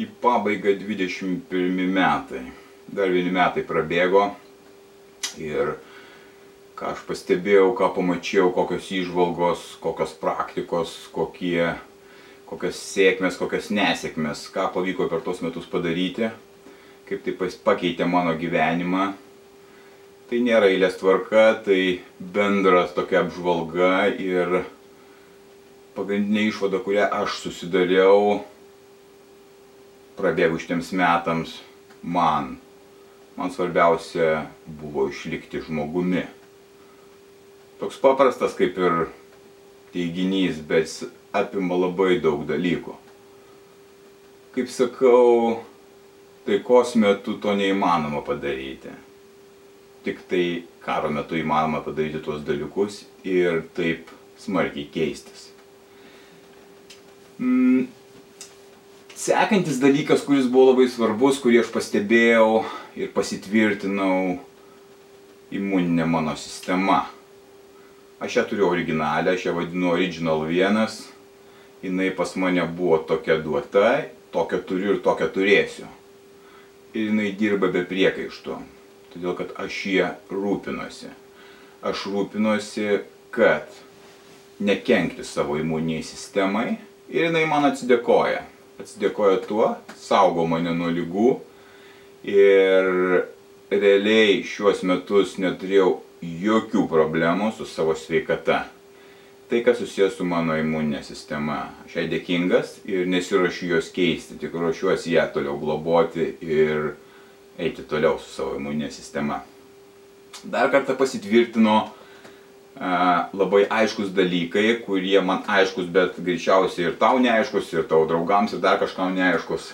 Į pabaigą 21 metai. Dar vieni metai prabėgo ir ką aš pastebėjau, ką pamačiau, kokios įžvalgos, kokios praktikos, kokie, kokios sėkmės, kokios nesėkmės, ką pavyko per tos metus padaryti, kaip tai pakeitė mano gyvenimą. Tai nėra eilės tvarka, tai bendras tokia apžvalga ir pagrindinė išvada, kurią aš susidariau, prabėgus šitiems metams man, man svarbiausia buvo išlikti žmogumi. Toks paprastas kaip ir teiginys, bet apima labai daug dalykų. Kaip sakau, taikos metu to neįmanoma padaryti. Tik tai karo metu įmanoma padaryti tuos dalykus ir taip smarkiai keistis. Mm, Sekantis dalykas, kuris buvo labai svarbus, kurį aš pastebėjau ir pasitvirtinau, imuninė mano sistema. Aš ją turiu originalią, aš ją vadinu Original 1. Jis pas mane buvo tokia duota, tokią turiu ir tokią turėsiu. Ir jinai dirba be priekaištų, todėl kad aš ją rūpinosi. Aš rūpinosi, kad nekenkti savo imuniniai sistemai ir jinai man atsidėkoja atsidėkojo tuo, saugo mane nuo lygų ir realiai šiuos metus neturėjau jokių problemų su savo sveikata. Tai, kas susijęs su mano imuninė sistema. Aš jai dėkingas ir nesiuošiu jos keisti, tik ruošiuosi ją toliau globoti ir eiti toliau su savo imuninė sistema. Dar kartą pasitvirtino labai aiškus dalykai, kurie man aiškus, bet greičiausiai ir tau neaiškus, ir tavo draugams, ir dar kažkam neaiškus.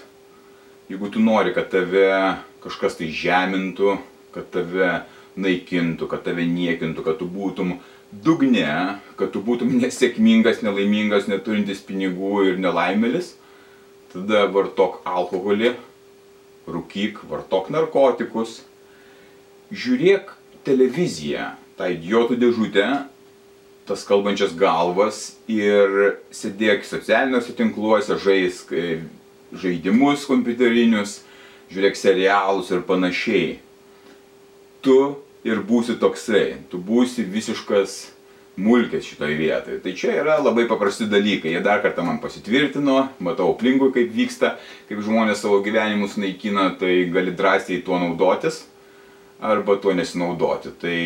Jeigu tu nori, kad tave kažkas tai žemintų, kad tave naikintų, kad tave niekintų, kad tu būtum dugne, kad tu būtum nesėkmingas, nelaimingas, neturintis pinigų ir nelaimėlis, tada vartok alkoholį, rūkyk, vartok narkotikus, žiūrėk televiziją, tą idiotų dėžutę, tas kalbančias galvas ir sėdėk socialiniuose tinkluose, žaisk e, žaidimus kompiuterinius, žiūrėk serialus ir panašiai. Tu ir būsi toksai, tu būsi visiškas mulkės šitoje vietoje. Tai čia yra labai paprasti dalykai. Jie dar kartą man pasitvirtino, matau aplinkui, kaip vyksta, kaip žmonės savo gyvenimus naikina, tai gali drąsiai tuo naudotis arba tuo nesinaudoti. Tai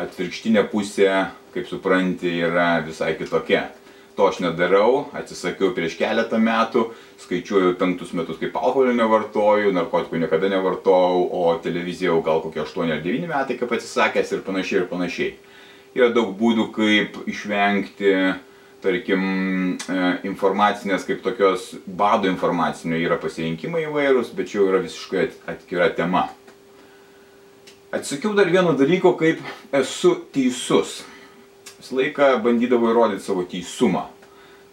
atvirkštinė pusė, kaip supranti, yra visai kitokia. To aš nedarau, atsisakiau prieš keletą metų, skaičiuoju penktus metus kaip alkoholio nevartoju, narkotikų niekada nevartojau, o televizija jau gal kokie 8 ar 9 metai kaip atsisakęs ir panašiai ir panašiai. Yra daug būdų, kaip išvengti, tarkim, e, informacinės kaip tokios bado informacinio yra pasirinkimai įvairūs, bet čia jau yra visiškai atskira tema. Atsisakiau dar vieno dalyko, kaip esu teisus. Visą laiką bandydavau įrodyti savo teisumą.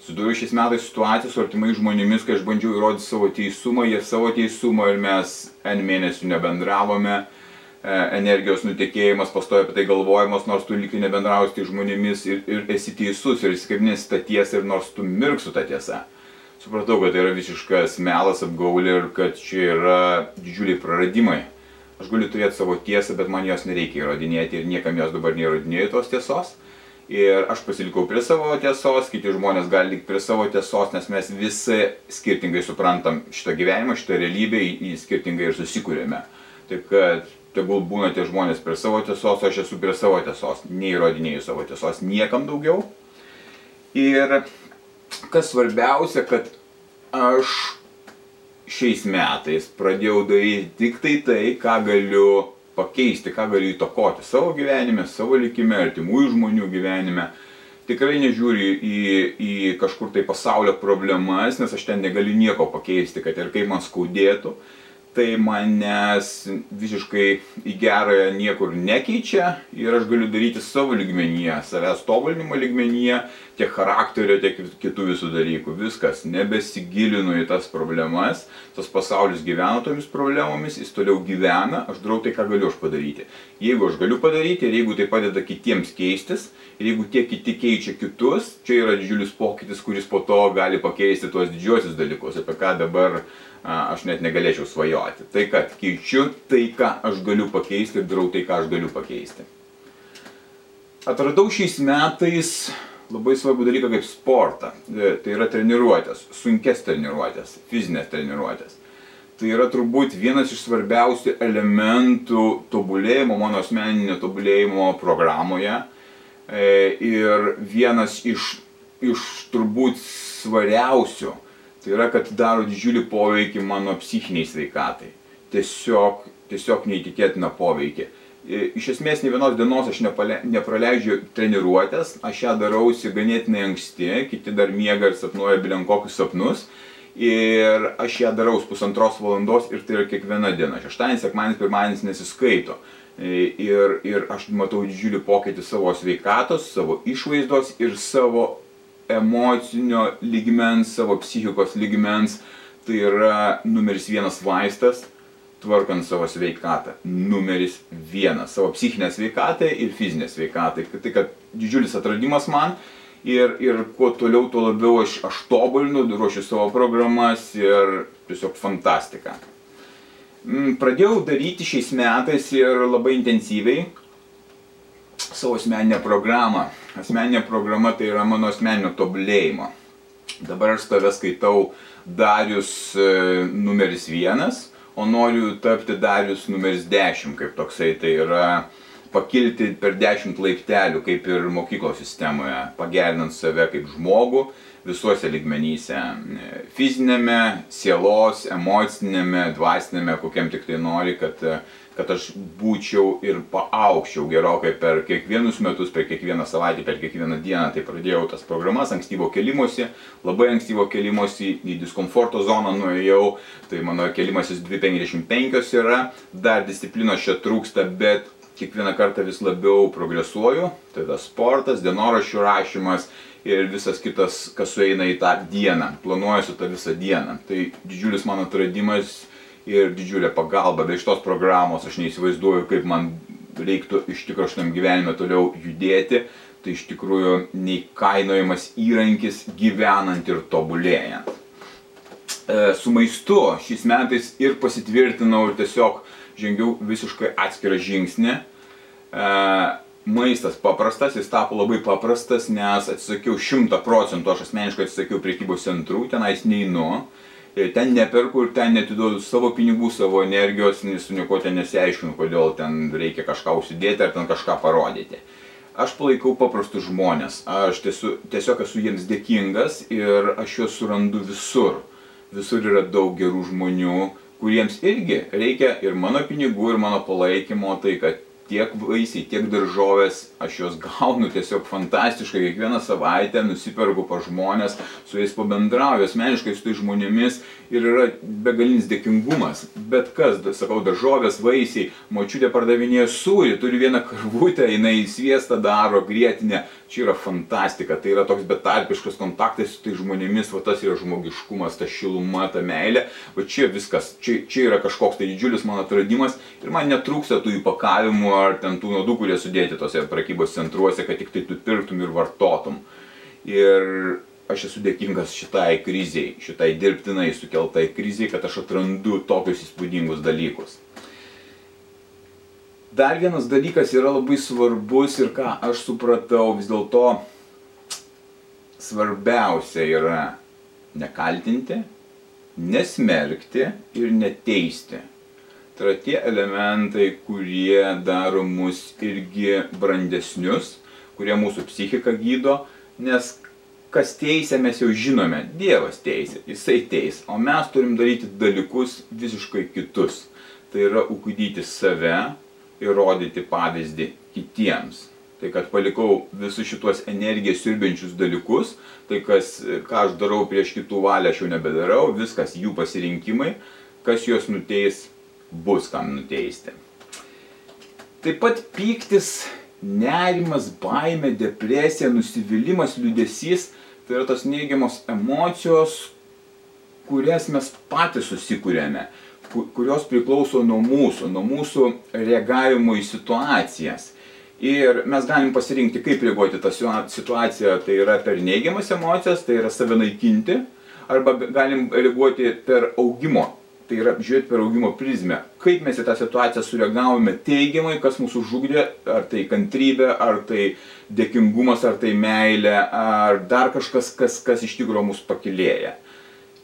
Sudūriau šiais metais situaciją su artimai žmonėmis, kai aš bandžiau įrodyti savo teisumą, jie savo teisumą ir mes N mėnesių nebendravome. E, energijos nutekėjimas, pastoja apie tai galvojimas, nors tu liktai nebendrausi tai žmonėmis ir, ir esi teisus ir įsikabinėsi tą tiesą ir nors tu mirksi tą tiesą. Supratau, kad tai yra visiškas melas apgaulė ir kad čia yra didžiuliai praradimai aš galiu turėti savo tiesą, bet man jos nereikia įrodinėti ir niekam jos dabar neįrodinėjau tos tiesos. Ir aš pasilikau prie savo tiesos, kiti žmonės gali likti prie savo tiesos, nes mes visi skirtingai suprantam šitą gyvenimą, šitą realybę, jį skirtingai ir susikūrėme. Taip kad tegul būna tie žmonės prie savo tiesos, aš esu prie savo tiesos, neįrodinėjau savo tiesos niekam daugiau. Ir kas svarbiausia, kad aš šiais metais pradėjau daryti tik tai tai, ką galiu pakeisti, ką galiu įtakoti savo gyvenime, savo likime, artimųjų žmonių gyvenime. tikrai nežiūriu į, į kažkur tai pasaulio problemas, nes aš ten negaliu nieko pakeisti, kad ir kaip man skaudėtų tai manęs visiškai į gerąją niekur nekeičia ir aš galiu daryti savo lygmenyje, savęs tobulinimo lygmenyje, tiek charakterio, tiek kitų visų dalykų. Viskas, nebesigilinu į tas problemas, tas pasaulis gyvena tomis problemomis, jis toliau gyvena, aš darau tai, ką galiu aš padaryti. Jeigu aš galiu padaryti ir jeigu tai padeda kitiems keistis, ir jeigu tie kiti keičia kitus, čia yra didžiulis pokytis, kuris po to gali pakeisti tuos didžiosius dalykus, apie ką dabar aš net negalėčiau svajoti. Tai kad keičiu tai, ką aš galiu pakeisti ir darau tai, ką aš galiu pakeisti. Atradau šiais metais labai svarbų dalyką kaip sportą. E, tai yra treniruotės, sunkes treniruotės, fizinės treniruotės. Tai yra turbūt vienas iš svarbiausių elementų tobulėjimo, mano asmeninio tobulėjimo programoje. E, ir vienas iš, iš turbūt svariausių tai yra, kad daro didžiulį poveikį mano psichiniai sveikatai. Tiesiog, tiesiog neįtikėtina poveikį. E, iš esmės, ne vienos dienos aš nepraleidžiu treniruotės, aš ją darausi ganėtinai anksti, kiti dar miega ir sapnuoja bilenkokius sapnus. Ir aš ją darau pusantros valandos ir tai yra kiekviena diena. Šeštadienis, sekmadienis, pirmadienis nesiskaito. E, ir, ir aš matau didžiulį pokytį savo sveikatos, savo išvaizdos ir savo emocinio lygmens, savo psichikos lygmens, tai yra numeris vienas vaistas, tvarkant savo sveikatą. Numeris vienas. Savo psichinę sveikatą ir fizinę sveikatą. Tai kad didžiulis atradimas man. Ir, ir kuo toliau, tuo labiau aš, aš tobulinu, ruošiu savo programas ir tiesiog fantastika. Mm, pradėjau daryti šiais metais ir labai intensyviai savo asmeninę programą asmeninė programa tai yra mano asmeninio tobulėjimo. Dabar aš tave skaitau Darius e, numeris vienas, o noriu tapti Darius numeris dešimt, kaip toksai tai yra pakilti per dešimt laiptelių, kaip ir mokyklos sistemoje, pagerinant save kaip žmogų visuose ligmenyse - fizinėme, sielos, emocinėme, dvasinėme, kokiam tik tai nori, kad kad aš būčiau ir paaukščiau gerokai per kiekvienus metus, per kiekvieną savaitę, per kiekvieną dieną. Tai pradėjau tas programas ankstyvo kelimosi, labai ankstyvo kelimosi į diskomforto zoną nuėjau, tai mano kelimasis 255 yra, dar disciplinos čia trūksta, bet kiekvieną kartą vis labiau progresuoju, tai tas sportas, dienoraščių rašymas ir visas kitas, kas sueina į tą dieną, planuojuosi tą visą dieną. Tai didžiulis mano atradimas ir didžiulė pagalba. Be šitos programos aš neįsivaizduoju, kaip man reiktų iš tikrųjų šitam gyvenime toliau judėti. Tai iš tikrųjų neįkainojamas įrankis gyvenant ir tobulėjant. E, su maistu šiais metais ir pasitvirtinau ir tiesiog žengiau visiškai atskirą žingsnį. E, maistas paprastas, jis tapo labai paprastas, nes atsisakiau 100 procentų, aš asmeniškai atsisakiau priekybos centrų, tenais neinu ten neperku ir ten netiduodu savo pinigų, savo energijos, su nieko ten nesiaiškinu, kodėl ten reikia kažką užsidėti ar ten kažką parodyti. Aš palaikau paprastus žmonės, aš tiesiog, tiesiog esu jiems dėkingas ir aš juos surandu visur. Visur yra daug gerų žmonių, kuriems irgi reikia ir mano pinigų, ir mano palaikymo, tai kad tiek vaisiai, tiek daržovės, aš juos gaunu tiesiog fantastiškai, kiekvieną savaitę nusiperku pa žmonės, su jais pabendrauju asmeniškai su tai žmonėmis ir yra begalinis dėkingumas. Bet kas, sakau, daržovės, vaisiai, močiutė pardavinėja sūrį, turi vieną karvutę, jinai sviestą daro, grėtinę, čia yra fantastika, tai yra toks betarpiškas kontaktas su tai žmonėmis, va tas yra žmogiškumas, ta šiluma, ta meilė, va čia viskas, čia, čia yra kažkoks tai didžiulis mano atradimas ir man netrūksta tų įpakavimų ar ten tų nuodų, kurie sudėti tose prekybos centruose, kad tik tai tu pirktum ir vartotum. Ir aš esu dėkingas šitai kriziai, šitai dirbtinai sukeltai kriziai, kad aš atrandu tokius įspūdingus dalykus. Dar vienas dalykas yra labai svarbus ir ką aš supratau, vis dėlto svarbiausia yra nekaltinti, nesmerkti ir neteisti. Tai yra tie elementai, kurie daro mus irgi brandesnius, kurie mūsų psichiką gydo, nes kas teisė mes jau žinome, Dievas teisė, Jisai teis, o mes turim daryti dalykus visiškai kitus. Tai yra ugdyti save ir rodyti pavyzdį kitiems. Tai kad palikau visus šituos energiją siurbiančius dalykus, tai kas, ką aš darau prieš kitų valią, aš jau nebedarau, viskas jų pasirinkimai, kas juos nuteis, bus kam nuteisti. Taip pat pyktis, nerimas, baime, depresija, nusivylimas, liudesys, tai yra tos neigiamos emocijos, kurias mes patys susikūrėme, kurios priklauso nuo mūsų, nuo mūsų reagavimo į situacijas. Ir mes galim pasirinkti, kaip reaguoti tą situaciją, tai yra per neigiamas emocijas, tai yra save naikinti, arba galim reaguoti per augimo, tai yra žiūrėti per augimo prizmę. Kaip mes į tą situaciją sureagavome teigiamai, kas mūsų žugdė, ar tai kantrybė, ar tai dėkingumas, ar tai meilė, ar dar kažkas, kas, kas iš tikrųjų mus pakilėja.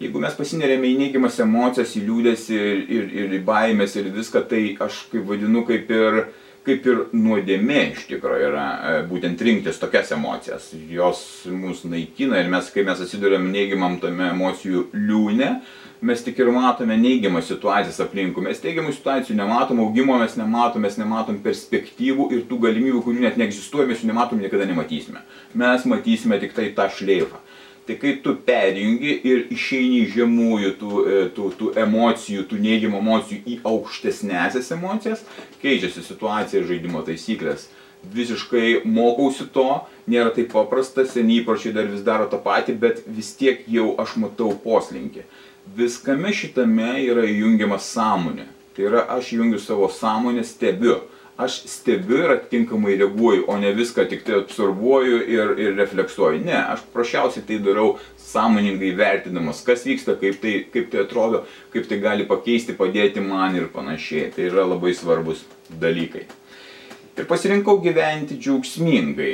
Jeigu mes pasinerėme į neigiamas emocijas, į liūdėsi ir, ir, ir į baimės ir viską, tai aš kaip vadinu kaip ir kaip ir nuodėmė iš tikrųjų yra e, būtent rinktis tokias emocijas. Jos mus naikina ir mes, kai mes atsidurėm neigiamam tame emocijų liūne, mes tik ir matome neigiamas situacijas aplinkų. Mes teigiamų situacijų nematom, augimo mes nematom, mes nematom perspektyvų ir tų galimybių, kurių net neegzistuoja, mes jų nematom, niekada nematysime. Mes matysime tik tai tą šleifą. Tai kai tu perjungi ir išeini iš žemųjų tų, e, tų, tų emocijų, tų neigiamų emocijų į aukštesnėsias emocijas, keičiasi situacija ir žaidimo taisyklės. Visiškai mokausi to, nėra taip paprasta, seniai įpročiai dar vis daro tą patį, bet vis tiek jau aš matau poslinkį. Viskame šitame yra įjungiama sąmonė. Tai yra aš įjungiu savo sąmonę, stebiu aš stebiu ir atitinkamai reaguoju, o ne viską tik tai absorbuoju ir, ir refleksuoju. Ne, aš prašiausiai tai darau sąmoningai vertinamas, kas vyksta, kaip tai, kaip tai atrodo, kaip tai gali pakeisti, padėti man ir panašiai. Tai yra labai svarbus dalykai. Ir pasirinkau gyventi džiaugsmingai,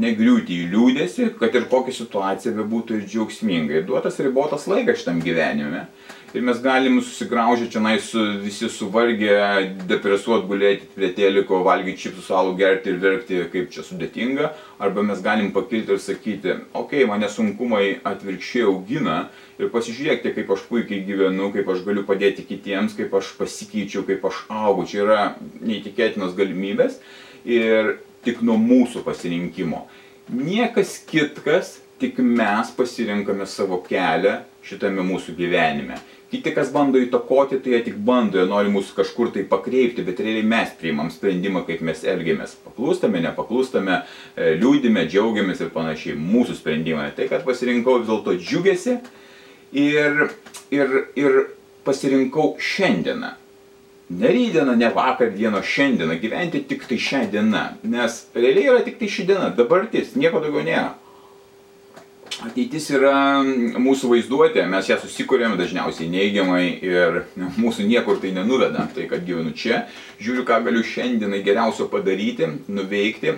negriūti į liūdėsi, kad ir kokia situacija bebūtų ir džiaugsmingai. Duotas ribotas laikas šitam gyvenime ir mes galim susigraužę čia su, visi suvargę, depresuot, gulėti prie teliko, valgyti čipsus, alų gerti ir verkti, kaip čia sudėtinga, arba mes galim pakilti ir sakyti, okei, okay, mane sunkumai atvirkščiai augina ir pasižiūrėkite, kaip aš puikiai gyvenu, kaip aš galiu padėti kitiems, kaip aš pasikeičiau, kaip aš augu, čia yra neįtikėtinos galimybės ir tik nuo mūsų pasirinkimo. Niekas kitkas, tik mes pasirinkame savo kelią šitame mūsų gyvenime. Kiti, kas bando įtakoti, tai jie tik bando, jie nori mūsų kažkur tai pakreipti, bet realiai mes priimam sprendimą, kaip mes elgiamės. Paklūstame, nepaklūstame, e, liūdime, džiaugiamės ir panašiai. Mūsų sprendimai. Tai, kad pasirinkau vis dėlto džiugesi ir, ir, ir pasirinkau šiandieną. Ne rydieną, ne vakar dieną, šiandieną. Gyventi tik tai šią dieną. Nes realiai yra tik tai ši diena, dabartis, nieko daugiau nėra. Ateitis yra mūsų vaizduotė, mes ją susikūrėme dažniausiai neigiamai ir mūsų niekur tai nenuveda. Tai kad gyvenu čia, žiūriu, ką galiu šiandienai geriausio padaryti, nuveikti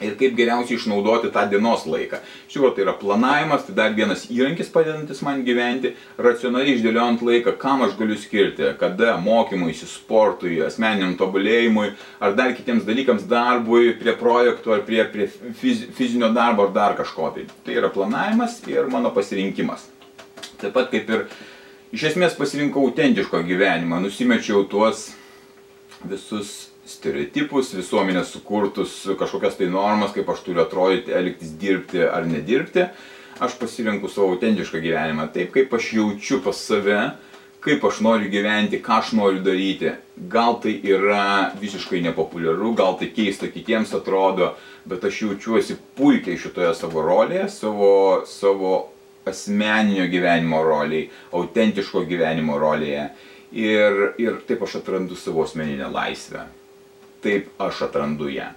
ir kaip geriausiai išnaudoti tą dienos laiką. Iš tikrųjų, tai yra planavimas, tai dar vienas įrankis padedantis man gyventi, racionaliai išdėliojant laiką, kam aš galiu skirti, kada mokymui, sportui, asmeniniam tobulėjimui, ar dar kitiems dalykams, darbui, prie projektų, ar prie, prie fiz, fizinio darbo, ar dar kažko. Tai, tai yra planavimas ir mano pasirinkimas. Taip pat kaip ir iš esmės pasirinkau autentiško gyvenimą, nusimečiau tuos visus stereotipus, visuomenės sukurtus kažkokias tai normas, kaip aš turiu atrodyti, elgtis, dirbti ar nedirbti. Aš pasirenku savo autentišką gyvenimą, taip kaip aš jaučiu pas save, kaip aš noriu gyventi, ką aš noriu daryti. Gal tai yra visiškai nepopuliaru, gal tai keista kitiems atrodo, bet aš jaučiuosi puikiai šitoje savo rolėje, savo, savo asmeninio gyvenimo rolėje, autentiško gyvenimo rolėje. Ir, ir taip aš atrandu savo asmeninę laisvę taip aš atrandu ją.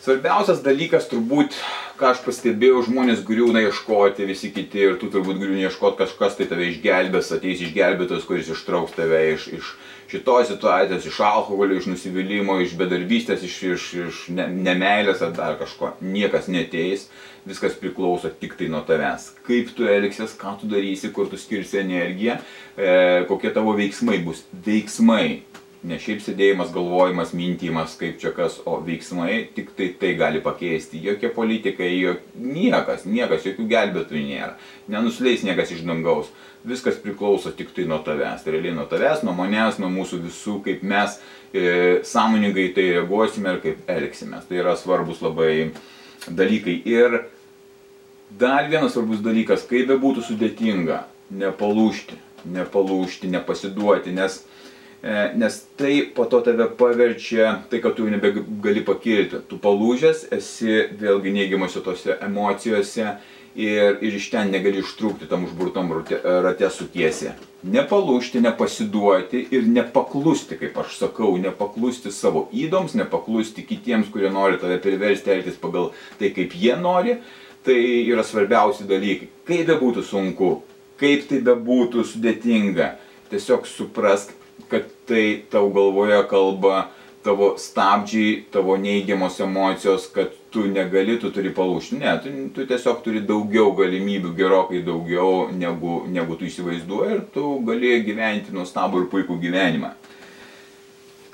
Svarbiausias dalykas turbūt, ką aš pastebėjau, žmonės griūna ieškoti, visi kiti ir tu turbūt griūni ieškoti kažkas, tai tave išgelbės, ateis išgelbėtojas, kuris ištrauks tave iš, iš šitos situacijos, iš alkoholio, iš nusivylimų, iš bedarbystės, iš, iš, iš ne, nemailės ar dar kažko. Niekas neteis, viskas priklauso tik tai nuo tavęs. Kaip tu elgsies, ką tu darysi, kur tu skirsi energiją, e, kokie tavo veiksmai bus. Veiksmai Ne šiaip sėdėjimas, galvojimas, mintimas, kaip čia kas, o veiksmai tik tai tai gali pakeisti. Jokie politikai, jok... niekas, niekas, jokių gelbėtojų nėra. Nenusileis niekas iš dangaus. Viskas priklauso tik tai nuo tavęs. Realiai nuo tavęs, nuo manęs, nuo mūsų visų, kaip mes e, sąmoningai tai reaguosime ir kaip elgsime. Tai yra svarbus labai dalykai. Ir dar vienas svarbus dalykas, kaip be būtų sudėtinga, nepalūšti, nepalūšti, nepasiduoti, nes nes tai po to tave paverčia tai, kad tu nebegali pakilti. Tu palūžęs, esi vėlgi neigiamose tose emocijose ir, ir iš ten negali ištrūkti tam užburtam rate sukiesi. Nepalūšti, nepasiduoti ir nepaklusti, kaip aš sakau, nepaklusti savo įdoms, nepaklusti kitiems, kurie nori tave priversti elgtis pagal tai, kaip jie nori, tai yra svarbiausi dalykai. Kaip be būtų sunku, kaip tai be būtų sudėtinga, tiesiog suprask, kad tai tau galvoje kalba tavo stabdžiai, tavo neigiamos emocijos, kad tu negali, tu turi palūšti. Ne, tu, tu tiesiog turi daugiau galimybių, gerokai daugiau negu, negu tu įsivaizduoji ir tu gali gyventi nuostabų ir puikų gyvenimą.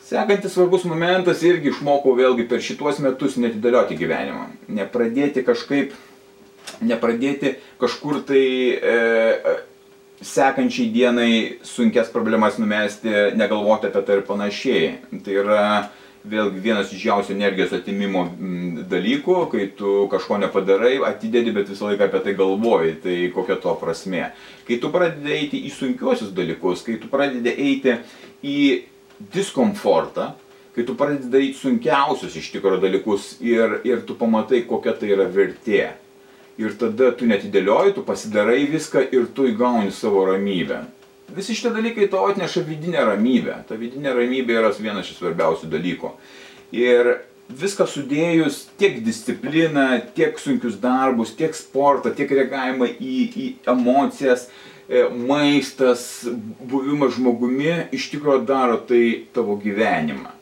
Sekantis svarbus momentas irgi išmokau vėlgi per šituos metus netidėlioti gyvenimą. Nepradėti kažkaip, nepradėti kažkur tai e, sekančiai dienai sunkes problemas numesti, negalvoti apie tai ir panašiai. Tai yra vėlgi vienas didžiausių energijos atimimo mm, dalykų, kai tu kažko nepadarai, atidedi, bet visą laiką apie tai galvoji, tai kokia to prasme. Kai tu pradedi eiti į sunkiuosius dalykus, kai tu pradedi eiti į diskomfortą, kai tu pradedi daryti sunkiausius iš tikrųjų dalykus ir, ir tu pamatai, kokia tai yra vertė ir tada tu netidėlioji, tu pasidarai viską ir tu įgauni savo ramybę. Visi šitie dalykai tau atneša vidinę ramybę. Ta vidinė ramybė yra vienas iš svarbiausių dalykų. Ir viską sudėjus, tiek discipliną, tiek sunkius darbus, tiek sportą, tiek reagavimą į, į emocijas, e, maistas, buvimas žmogumi iš tikrųjų daro tai tavo gyvenimą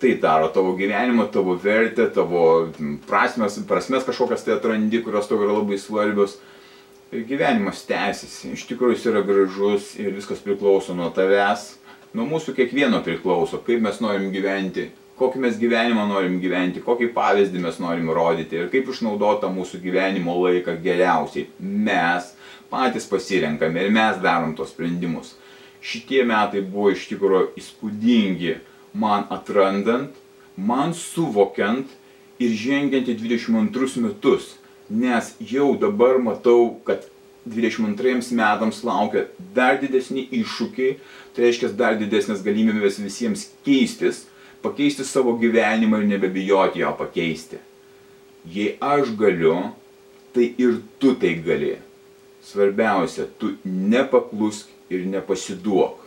tai daro tavo gyvenimą, tavo vertę, tavo prasmes, prasmes kažkokias tai atrandi, kurios tau yra labai svarbios. Ir gyvenimas tęsiasi. Iš tikrųjų jis yra gražus ir viskas priklauso nuo tavęs. Nuo mūsų kiekvieno priklauso, kaip mes norim gyventi, kokį mes gyvenimą norim gyventi, kokį pavyzdį mes norim rodyti ir kaip išnaudoti mūsų gyvenimo laiką geriausiai. Mes patys pasirenkame ir mes darom tos sprendimus. Šitie metai buvo iš tikrųjų įspūdingi man atrandant, man suvokiant ir žengiant į 22 metus. Nes jau dabar matau, kad 22 metams laukia dar didesni iššūkiai, tai reiškia dar didesnės galimybės visiems keistis, pakeisti savo gyvenimą ir nebebijoti jo pakeisti. Jei aš galiu, tai ir tu tai gali. Svarbiausia, tu nepaklusk ir nepasiduok.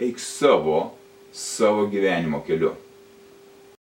Eik savo savo gyvenimo keliu